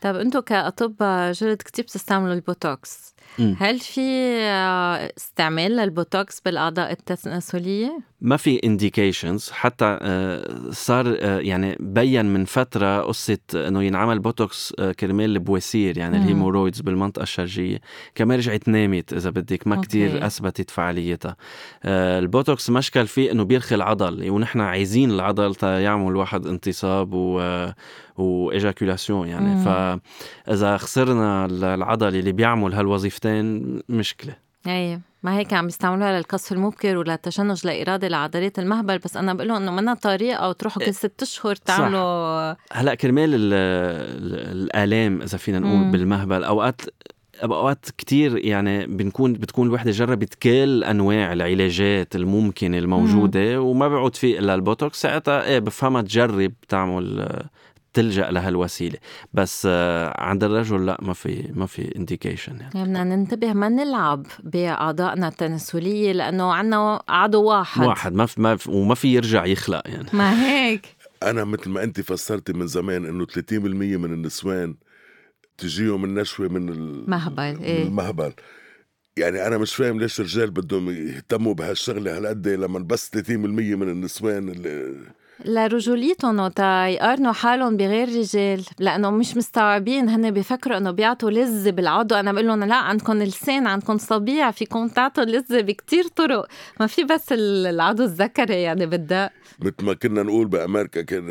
طيب أنتم كأطباء جلد كتير بتستعملوا البوتوكس. هل في آه، استعمال للبوتوكس بالأعضاء التناسليه؟ ما في indications حتى آه، صار آه، يعني بين من فترة قصة إنه ينعمل بوتوكس كرمال البواسير يعني مم. ال hemorrhoids بالمنطقة الشرجية كمان رجعت نامت إذا بدك ما. كتير أثبتت فعاليتها البوتوكس مشكل فيه إنه بيرخي العضل ونحن عايزين العضل يعمل واحد انتصاب و و éjaculation يعني مم. فإذا خسرنا العضل اللي بيعمل هالوظيفتين مشكلة. أي ما هيك عم يستعملوها للقذف المبكر وللتشنج اللاإرادي لعضلات المهبل بس أنا بقول لهم إنه منا طريقة وتروحوا كل ست أشهر تعملوا هلأ كرمال ال- ال- الآلام إذا فينا نقول مم. بالمهبل أوقات أوقات كتير يعني بنكون بتكون الوحده جربت كل أنواع العلاجات الممكنة الموجودة وما بيعود في إلا البوتوكس. ساعتها إيه بفهمها تجرب تعمل تلجأ لهالوسيلة. بس آه، عند الرجل لا ما في ما في indication يعني. يعني بدنا ننتبه ما نلعب بأعضائنا التناسلية لأنه عنا عضو واحد. واحد ما في ما في وما في يرجع يخلق يعني. ما هيك. أنا مثل ما أنت فسرتي من زمان إنه 30% من النسوان تجيهم النشوة من ال- مهبل من إيه المهبل. يعني أنا مش فاهم ليش الرجال بدهم يهتموا بهالشغلة هالقد لما بس 30% من النسوان اللي لرجوليتهم وتا يقارنوا حالهم بغير رجال. لأنه مش مستوعبين. هن بيفكروا إنه بيعطوا لذه بالعضو. أنا بقول لهم لا عندكم لسان عندكم صبيع. فيكم تعطوا لذه بكتير طرق. ما في بس العضو الذكري يعني بالدق مثل ما كنا نقول بأمريكا كان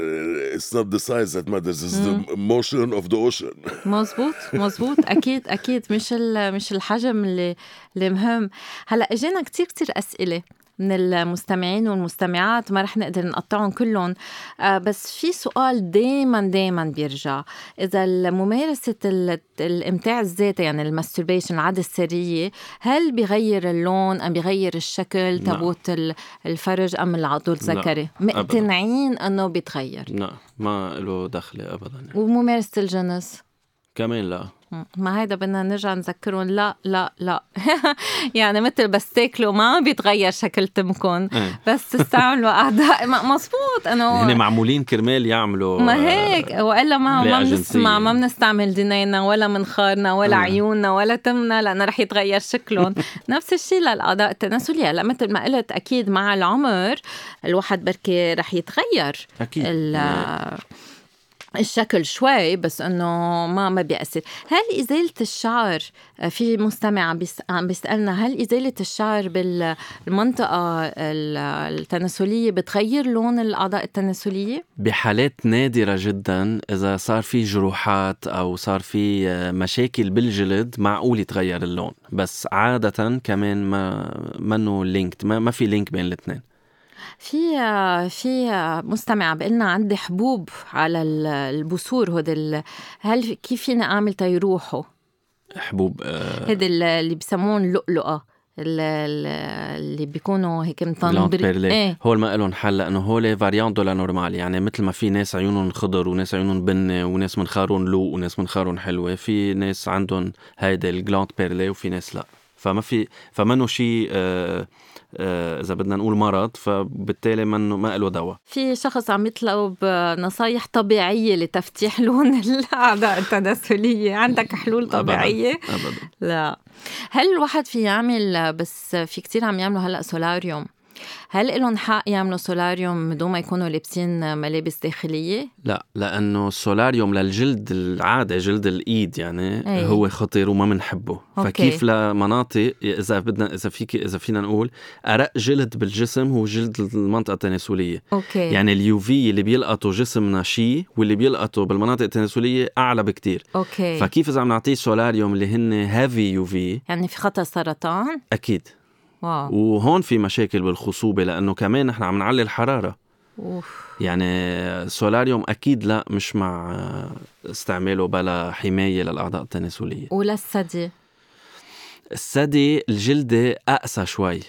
it's not the size that matters it's the motion of the ocean مزبوط مزبوط أكيد أكيد. مش مش الحجم اللي اللي مهم. هلأ إجينا كتير كتير أسئلة. من المستمعين والمستمعات ما رح نقدر نقطعهم كلهم. آه، بس في سؤال دايما دايما بيرجع. إذا ممارسه الإمتاع الذاتي يعني ال masturbation العادة السرية هل بيغير اللون أم بيغير الشكل تبوت الفرج أم العضو الذكري؟ مقتنعين إنه بيتغير. لا ما له دخل ابدا. وممارسة الجنس؟ كمان لا. ما هيدا بدنا نرجع نذكرهم. لا لا لا. يعني مثل بس تاكلوا ما بيتغير شكل تمكم إيه. بس تستعملوا اعضاء مزبوط انه هن معمولين كرمال يعملوا ما هيك. وإلا ما ما بنسمع ما بنستعمل دينينا ولا منخارنا ولا م. عيوننا ولا تمنا. لأنه رح يتغير شكلهم. نفس الشيء للاعضاء التناسلية. هلا مثل ما قلت أكيد مع العمر الواحد بركي رح يتغير. أكيد. الشكل شوي بس إنه ما ما بيأثر. هل إزالة الشعر في مستمع عم بيسألنا هل إزالة الشعر بالمنطقة التناسلية بتغير لون الأعضاء التناسلية؟ بحالات نادرة جدا إذا صار في جروحات أو صار في مشاكل بالجلد معقول يتغير اللون. بس عادة كمان ما منه linked ما, ما في link بين الاثنين. في في مستمع بقلنا عندي حبوب على البثور هدول هل كيف فينا أعمل تيروحوا؟ حبوب آه. هيدي اللي بسموهم لؤلؤة اللي بيكونوا هيك متنضرين إيه. هول ما لهم حل لأنه هول variante de la normale يعني مثل ما في ناس عيونهم خضر وناس عيونهم بني وناس منخارهم لو وناس منخارهم حلوة. في ناس عندهم هيدي ال glandes perlées وفي ناس لا. فما في فمنه شيء آه، إذا بدنا نقول مرض فبالتالي منه ما له دواء في شخص عم يطلب نصايح طبيعية لتفتيح لون الأعضاء التناسلية عندك حلول طبيعية أبداً. أبداً. لا هل الواحد في يعمل بس في كتير عم يعملوا هلأ solarium هل لهم حق يعملوا solarium بدون ما يكونوا لابسين ملابس داخلية؟ لا لأنه ال solarium للجلد العادي جلد الإيد يعني أي. هو خطير وما بنحبه فكيف لمناطق إذا بدنا إذا فيك إذا فينا نقول أرق جلد بالجسم هو جلد المنطقة التناسلية. okay. يعني ال UV اللي بيلقطوا جسمنا شيء واللي بيلقطوا بالمناطق التناسلية أعلى بكتير. okay. فكيف إذا عم نعطيه solarium اللي هن heavy UV يعني في خطر سرطان؟ أكيد. wow. وهون في مشاكل بالخصوبة لأنه كمان نحن عم نعلي الحرارة أوف. يعني solarium أكيد لا مش مع استعماله بلا حماية للأعضاء التناسلية وللثدي الثدي الجلدة أقسى شوي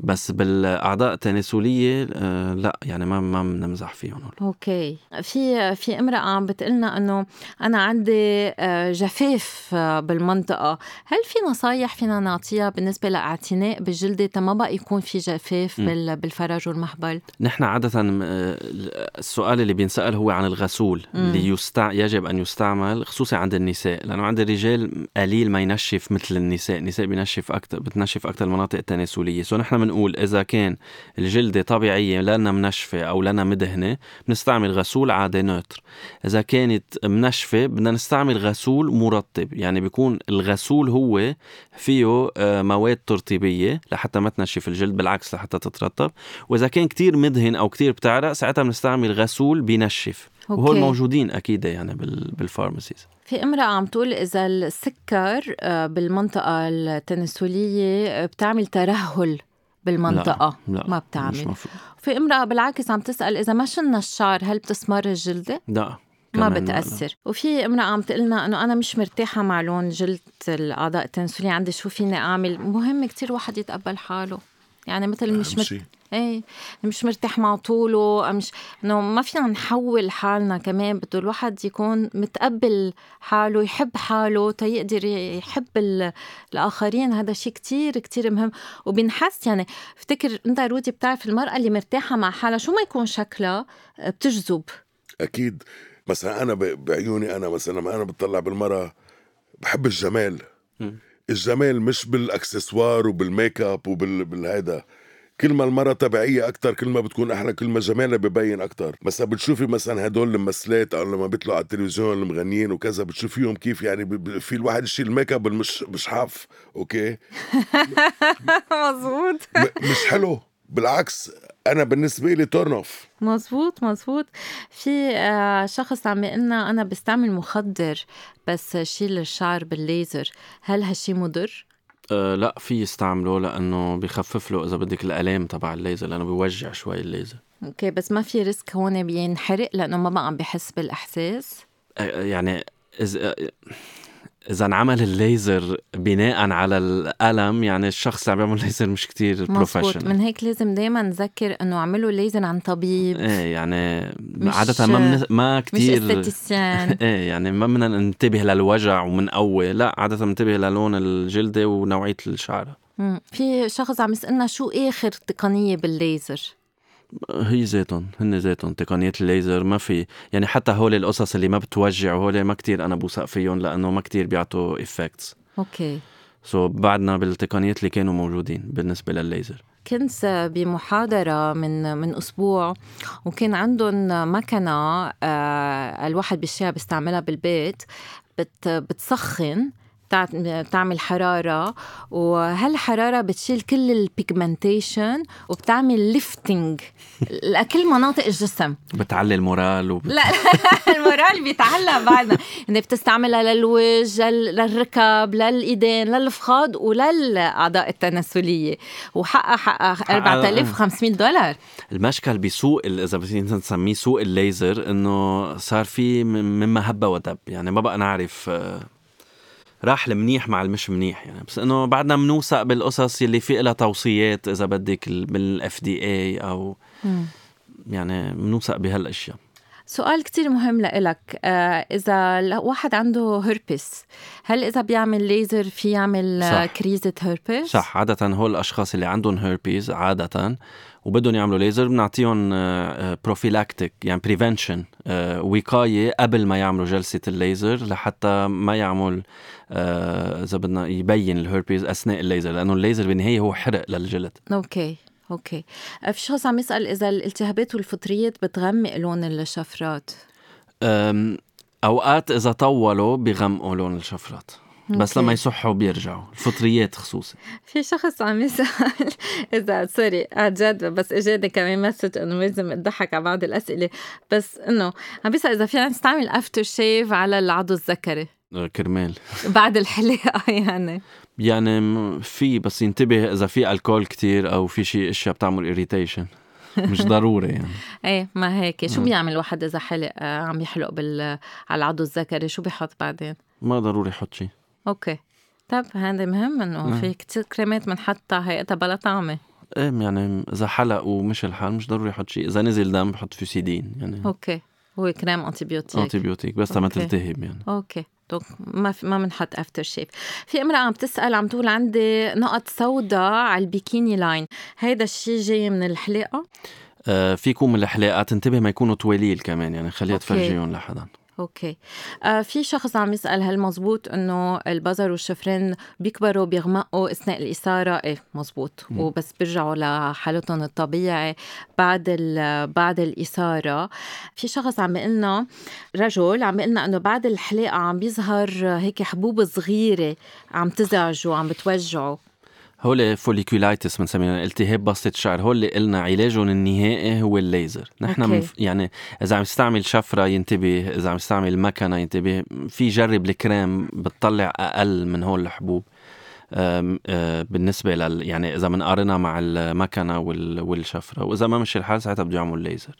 بس بالأعضاء التناسلية آه لا يعني ما ما بنمزح فيهم okay. في في امرأة عم بتقلنا إنه أنا عندي آه، جفاف آه، بالمنطقة. هل في نصايح فينا نعطيها بالنسبة لاعتناء بالجلد ما بقى يكون في جفاف م. بالفرج والمهبل نحن عادة السؤال اللي بينسأل هو عن الغسول م. اللي يستع... يجب أن يستعمل خصوصا عند النساء. لأنه عند الرجال قليل ما ينشف مثل النساء. النساء بينشف أكثر بتنشف أكثر المناطق التناسلية. so نحن نحن بنقول إذا كان الجلدة طبيعية لنا منشفة أو لنا مدهنة بنستعمل غسول عادي neutre إذا كانت منشفة بدنا نستعمل غسول مرطب. يعني بيكون الغسول هو فيه آه، مواد ترطيبية لحتى ما تنشف الجلد بالعكس لحتى تترطب. وإذا كان كتير مدهن أو كتير بتعرق ساعتها بنستعمل غسول بينشف okay. وهول موجودين أكيد يعني بال pharmacies. في امرأة عم تقول إذا السكر آه، بالمنطقة التناسلية بتعمل ترهل. بالمنطقة لا. لا. ما بتعمل في امرأة بالعكس عم تسأل إذا ما شلنا الشعر هل بتسمر الجلدة؟ لا ما بتأثر لا. وفي امرأة عم تقلنا إنه أنا مش مرتاحة مع لون جلد الأعضاء التناسلية عندي شو فيني أعمل مهم كتير واحد يتقبل حاله يعني مثل مش مت... إيه مش مرتاح مع طوله مش إنه ما فينا نحول حالنا كمان بده الواحد يكون متقبل حاله يحب حاله تيقدر يحب الآخرين. هذا شيء كتير كتير مهم. وبنحس يعني افتكر أنت رودي بتعرف المرأة اللي مرتاحة مع حالها شو ما يكون شكلها بتجذب. أكيد. مثلا أنا بعيوني أنا مثلا لما أنا بتطلع بالمرأة بحب الجمال. م. الجمال مش بالأكسسوار وبالميك اب وبالهيدا كل ما المرة طبيعية أكتر كل ما بتكون أحلى كل ما جمالها ببين أكتر. مثلا بتشوفي مثلا هدول الممثلات أو لما بيطلعوا على التلفزيون المغنيين وكذا بتشوفيهم كيف يعني في الواحد يشيل ال make up مش مش حاف okay؟ مزبوط مش حلو. بالعكس أنا بالنسبة لي turn off مزبوط مزبوط في آه، شخص عم يقلنا أنا بستعمل مخدر بس شيل الشعر بالليزر. هل هالشي مضر؟ أه لا في يستعمله لأنه بخفف له إذا بدك الألام تبع الليزر لأنه بيوجع شوي الليزر. okay بس ما في risk هون بينحرق لأنه ما بقى عم بحس بالإحساس؟ أه يعني إذا إذا انعمل الليزر بناء على الألم يعني الشخص اللي عم يعمل ليزر مش كتير professional من هيك لازم دائما نذكر إنه اعملوا ليزر عن طبيب. إيه يعني عادة ما من ما كثير مش إيه يعني ما بدنا ننتبه للوجع ومنقوي لا عادة بننتبه للون الجلدة ونوعية الشعر في شخص عم يسألنا شو آخر تقنية بالليزر؟ هي ذاتهم هن ذاتهم تقنيات الليزر ما في يعني حتى هول القصص اللي ما بتوجع هول ما كتير أنا بوثق فيهم لأنه ما كتير بيعطوا effects okay. so so بعدنا بالتقنيات اللي كانوا موجودين بالنسبة للليزر. كنت بمحاضرة من من أسبوع وكان عندهم مكنة آه، الواحد بيشتريها بيستعملها بالبيت بت بتسخن بتعمل حرارة. وهالحرارة بتشيل كل ال pigmentation وبتعمل lifting لكل مناطق الجسم. بتعلي ال moral وبت... لا ال moral بيتعلى بعدنا. إنه بتستعملها للوجه للركب للإيدين للفخاض وللأعضاء التناسلية. وحقها حقها 4500 دولار. المشكل بسوق إذا بدنا نسميه سوق الليزر إنه صار في مما هب ودب. يعني ما بقى نعرف راح المنيح مع المش منيح يعني. بس إنه بعدنا بنوثق بالقصص اللي في لها توصيات إذا بدك من الاف دي اي أو يعني بنوثق بهالأشياء. سؤال كتير مهم لإلك آه إذا واحد عنده هربس هل إذا بيعمل ليزر في يعمل صح. crise هربس؟ صح عادة هول الأشخاص اللي عندهم هربيز عادة وبدهم يعملوا ليزر بنعطيهم prophylactic آه، يعني prevention آه، وقاية قبل ما يعملوا جلسة الليزر لحتى ما يعمل آه، إذا بدنا يبين الهربيز أثناء الليزر لأنه الليزر بالنهاية هو حرق للجلد okay okay. في شخص عم يسأل إذا الالتهابات والفطريات بتغمق لون الشفرات؟ أوقات إذا طولوا بغمقوا لون الشفرات. بس لما يصحوا بيرجعوا الفطريات خصوصا. في شخص عم يسأل إذا sorry عن جد بس إجاني كمان message إنه لازم أضحك على بعض الأسئلة. بس إنه عم بيسأل إذا فينا نستعمل after shave على العضو الذكري. آه، كرمال. بعد الحلاقة يعني. يعني في بس ينتبه إذا في alcool كتير أو في شيء أشياء بتعمل irritation مش ضروري يعني. إيه ما هيك. شو بيعمل واحد إذا حلق آه، عم يحلق بال على العضو الذكري؟ شو بيحط بعدين؟ ما ضروري يحط شيء. okay. طب هذا مهم إنه في كثير كريمات بنحطها هيئتها بلا طعمة. إيه يعني إذا حلق ومشي الحال مش ضروري يحط شيء. إذا نزل دم بحط Fucidin يعني. okay. هو كريم antibiotic antibiotic بس ما تلتهب يعني. okay. donc ما في ما بنحط after shave في امرأة عم تسأل عم تقول عندي نقط سوداء على ال bikini line هيدا الشيء جاي من الحلاقة؟ آه في يكون من الحلاقة تنتبه ما يكونوا طويلين كمان يعني خليها تفرجيهم لحدا أوكي. آه في شخص عم يسأل هل مزبوط إنه البزر والشفرين بيكبروا بيغمقوا أثناء الإثارة؟ إيه مزبوط م. وبس بيرجعوا لحالتهم الطبيعي بعد بعد الإثارة. في شخص عم يقلنا رجل عم يقلنا إنه بعد الحلاقة عم بيظهر هيك حبوب صغيرة عم تزعجه وعم بتوجعه. هول folliculitis بنسميها التهاب بصلة الشعر هول اللي قلنا علاجهم النهائي هو الليزر. نحن منف... يعني إذا عم يستعمل شفرة ينتبه إذا عم يستعمل مكنة ينتبه في جرب الكريم بتطلع أقل من هول الحبوب. آه، بالنسبة لل يعني إذا بنقارنها مع المكنة والشفرة. وإذا ما مشي الحال ساعتها بده يعمل ليزر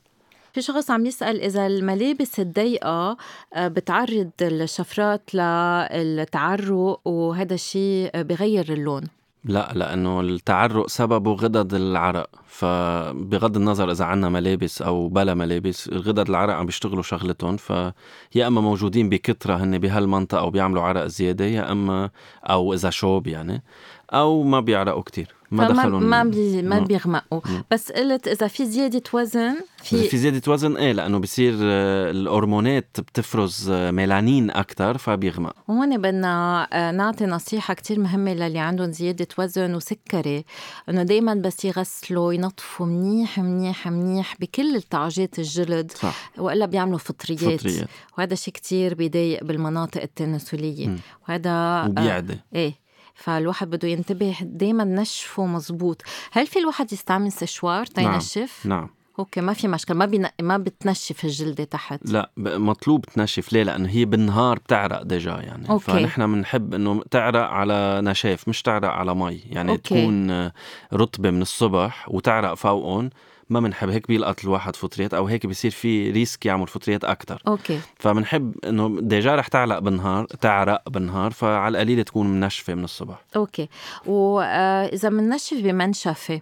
في شخص عم يسأل إذا الملابس الضيقة آه، بتعرض الشفرات للتعرق وهذا الشيء بغير اللون. لا لأنه التعرق سببه غدد العرق. فبغض النظر إذا عنا ملابس أو بلا ملابس غدد العرق عم بيشتغلوا شغلتهم. فيا أما موجودين بكثره هن بهالمنطقة وبيعملوا عرق زيادة يا أما أو إذا شوب يعني أو ما بيعرقوا كتير. ما دخلوا ما بي ما. بيغمقوا. بس قلت إذا في زيادة وزن في في زيادة وزن إيه لأنه بصير آه، الهرمونات بتفرز آه، ميلانين أكتر فبيغمق. هون بدنا آه، نعطي نصيحة كتير مهمة للي عندهم زيادة وزن وسكري. إنه دايما بس يغسلوا ينظفوا منيح منيح منيح بكل التعاجات الجلد. صح. وإلا بيعملوا فطريات, فطريات. وهذا شيء كتير بيضايق بالمناطق التناسلية. مم. وهذا وبيعدي. إيه. فالواحد بده ينتبه دايما نشفه مزبوط. هل في الواحد يستعمل سشوار تينشف؟ نعم okay ما في مشكلة ما بين... ما بتنشف الجلدة تحت. لا مطلوب تنشف. ليه؟ لأنه هي بالنهار بتعرق déjà يعني. okay. فنحن بنحب إنه تعرق على نشاف مش تعرق على مي. يعني okay. تكون رطبة من الصبح وتعرق فوقهم. ما بنحب هيك بيلقط الواحد فطريات أو هيك بصير في risk يعمل فطريات أكثر okay. فبنحب إنه déjà رح تعلق بالنهار تعرق بالنهار فعلى القليله تكون منشفة من الصبح. okay. واذا بننشف بمنشفة.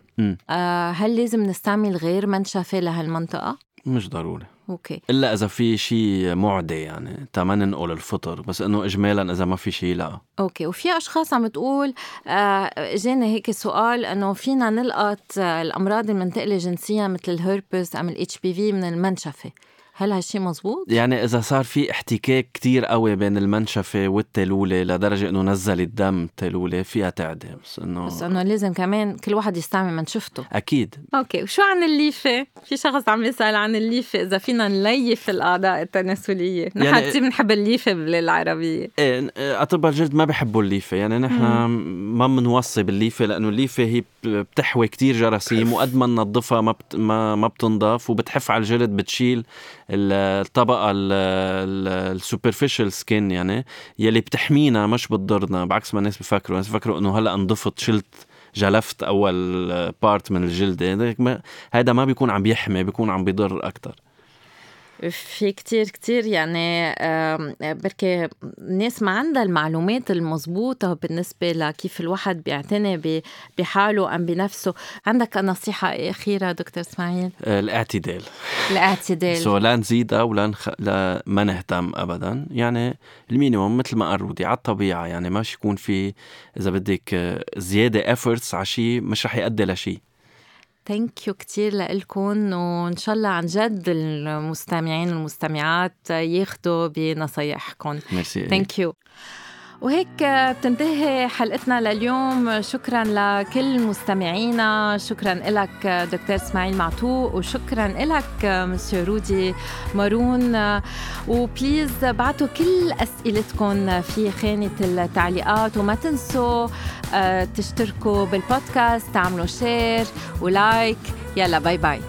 آه، هل لازم نستعمل غير منشفة لهالمنطقة؟ مش ضروري. أوكي. إلا إذا في شيء معدي يعني تا ما ننقل الفطر بس إنه اجمالا إذا ما في شيء لا. okay. وفي أشخاص عم تقول آه، اجاني هيك سؤال إنه فينا نلقط آه، الأمراض المنتقلة جنسيا مثل الهربس أم ال HPV من المنشفة. هل هالشي مزبوط؟ يعني إذا صار في احتكاك كتير قوي بين المنشفة والتالولة لدرجة إنه نزل الدم التالولة فيها تعدي بس إنه بس إنه لازم كمان كل واحد يستعمل منشفته. أكيد. okay. وشو عن الليفة؟ في شخص عم يسأل عن الليفة إذا فينا نليف الأعضاء التناسلية، نحن يعني- كثير بنحب الليفة بالبلاد العربيه إيه اطباء الجلد ما بحبوا الليفة. يعني نحن ما بنوصي بالليفة لأنه الليفة هي بتحوي كتير جراثيم وقد ما ننظفها ما بت ما ما بتنضف وبتحف على الجلد بتشيل ال- الطبقة ال superficial skin يعني يلي بتحمينا مش بتضرنا بعكس ما الناس بفكروا. الناس بفكروا إنه هلأ انضفت شلت جلفت أول part من الجلد. ما- هيدا ما بيكون عم يحمي بيكون عم بيضر أكثر في كتير كتير يعني بركي الناس ما عندها المعلومات المضبوطة بالنسبة لكيف الواحد بيعتني بحاله أم بنفسه. عندك نصيحة أخيرة دكتور إسماعيل؟ الاعتدال. الاعتدال. so لا نزيدها ولا نخ... لا ما نهتم ابدا. يعني ال minimum مثل ما قال رودي على الطبيعة يعني مش يكون في إذا بدك آه، زيادة efforts على شيء مش رح يؤدي لشيء thank you كتير لكم وإن شاء الله عن جد المستمعين والمستمعات ياخدوا بنصايحكم thank you وهيك بتنتهي حلقتنا لليوم. شكرا لكل مستمعينا. شكرا لك دكتور إسماعيل معتوق وشكرا لك مسيو رودي مارون. و please بعتوا كل أسئلتكم في خانة التعليقات. وما تنسوا آه، تشتركوا بالبودكاست تعملوا share و like. يلا bye bye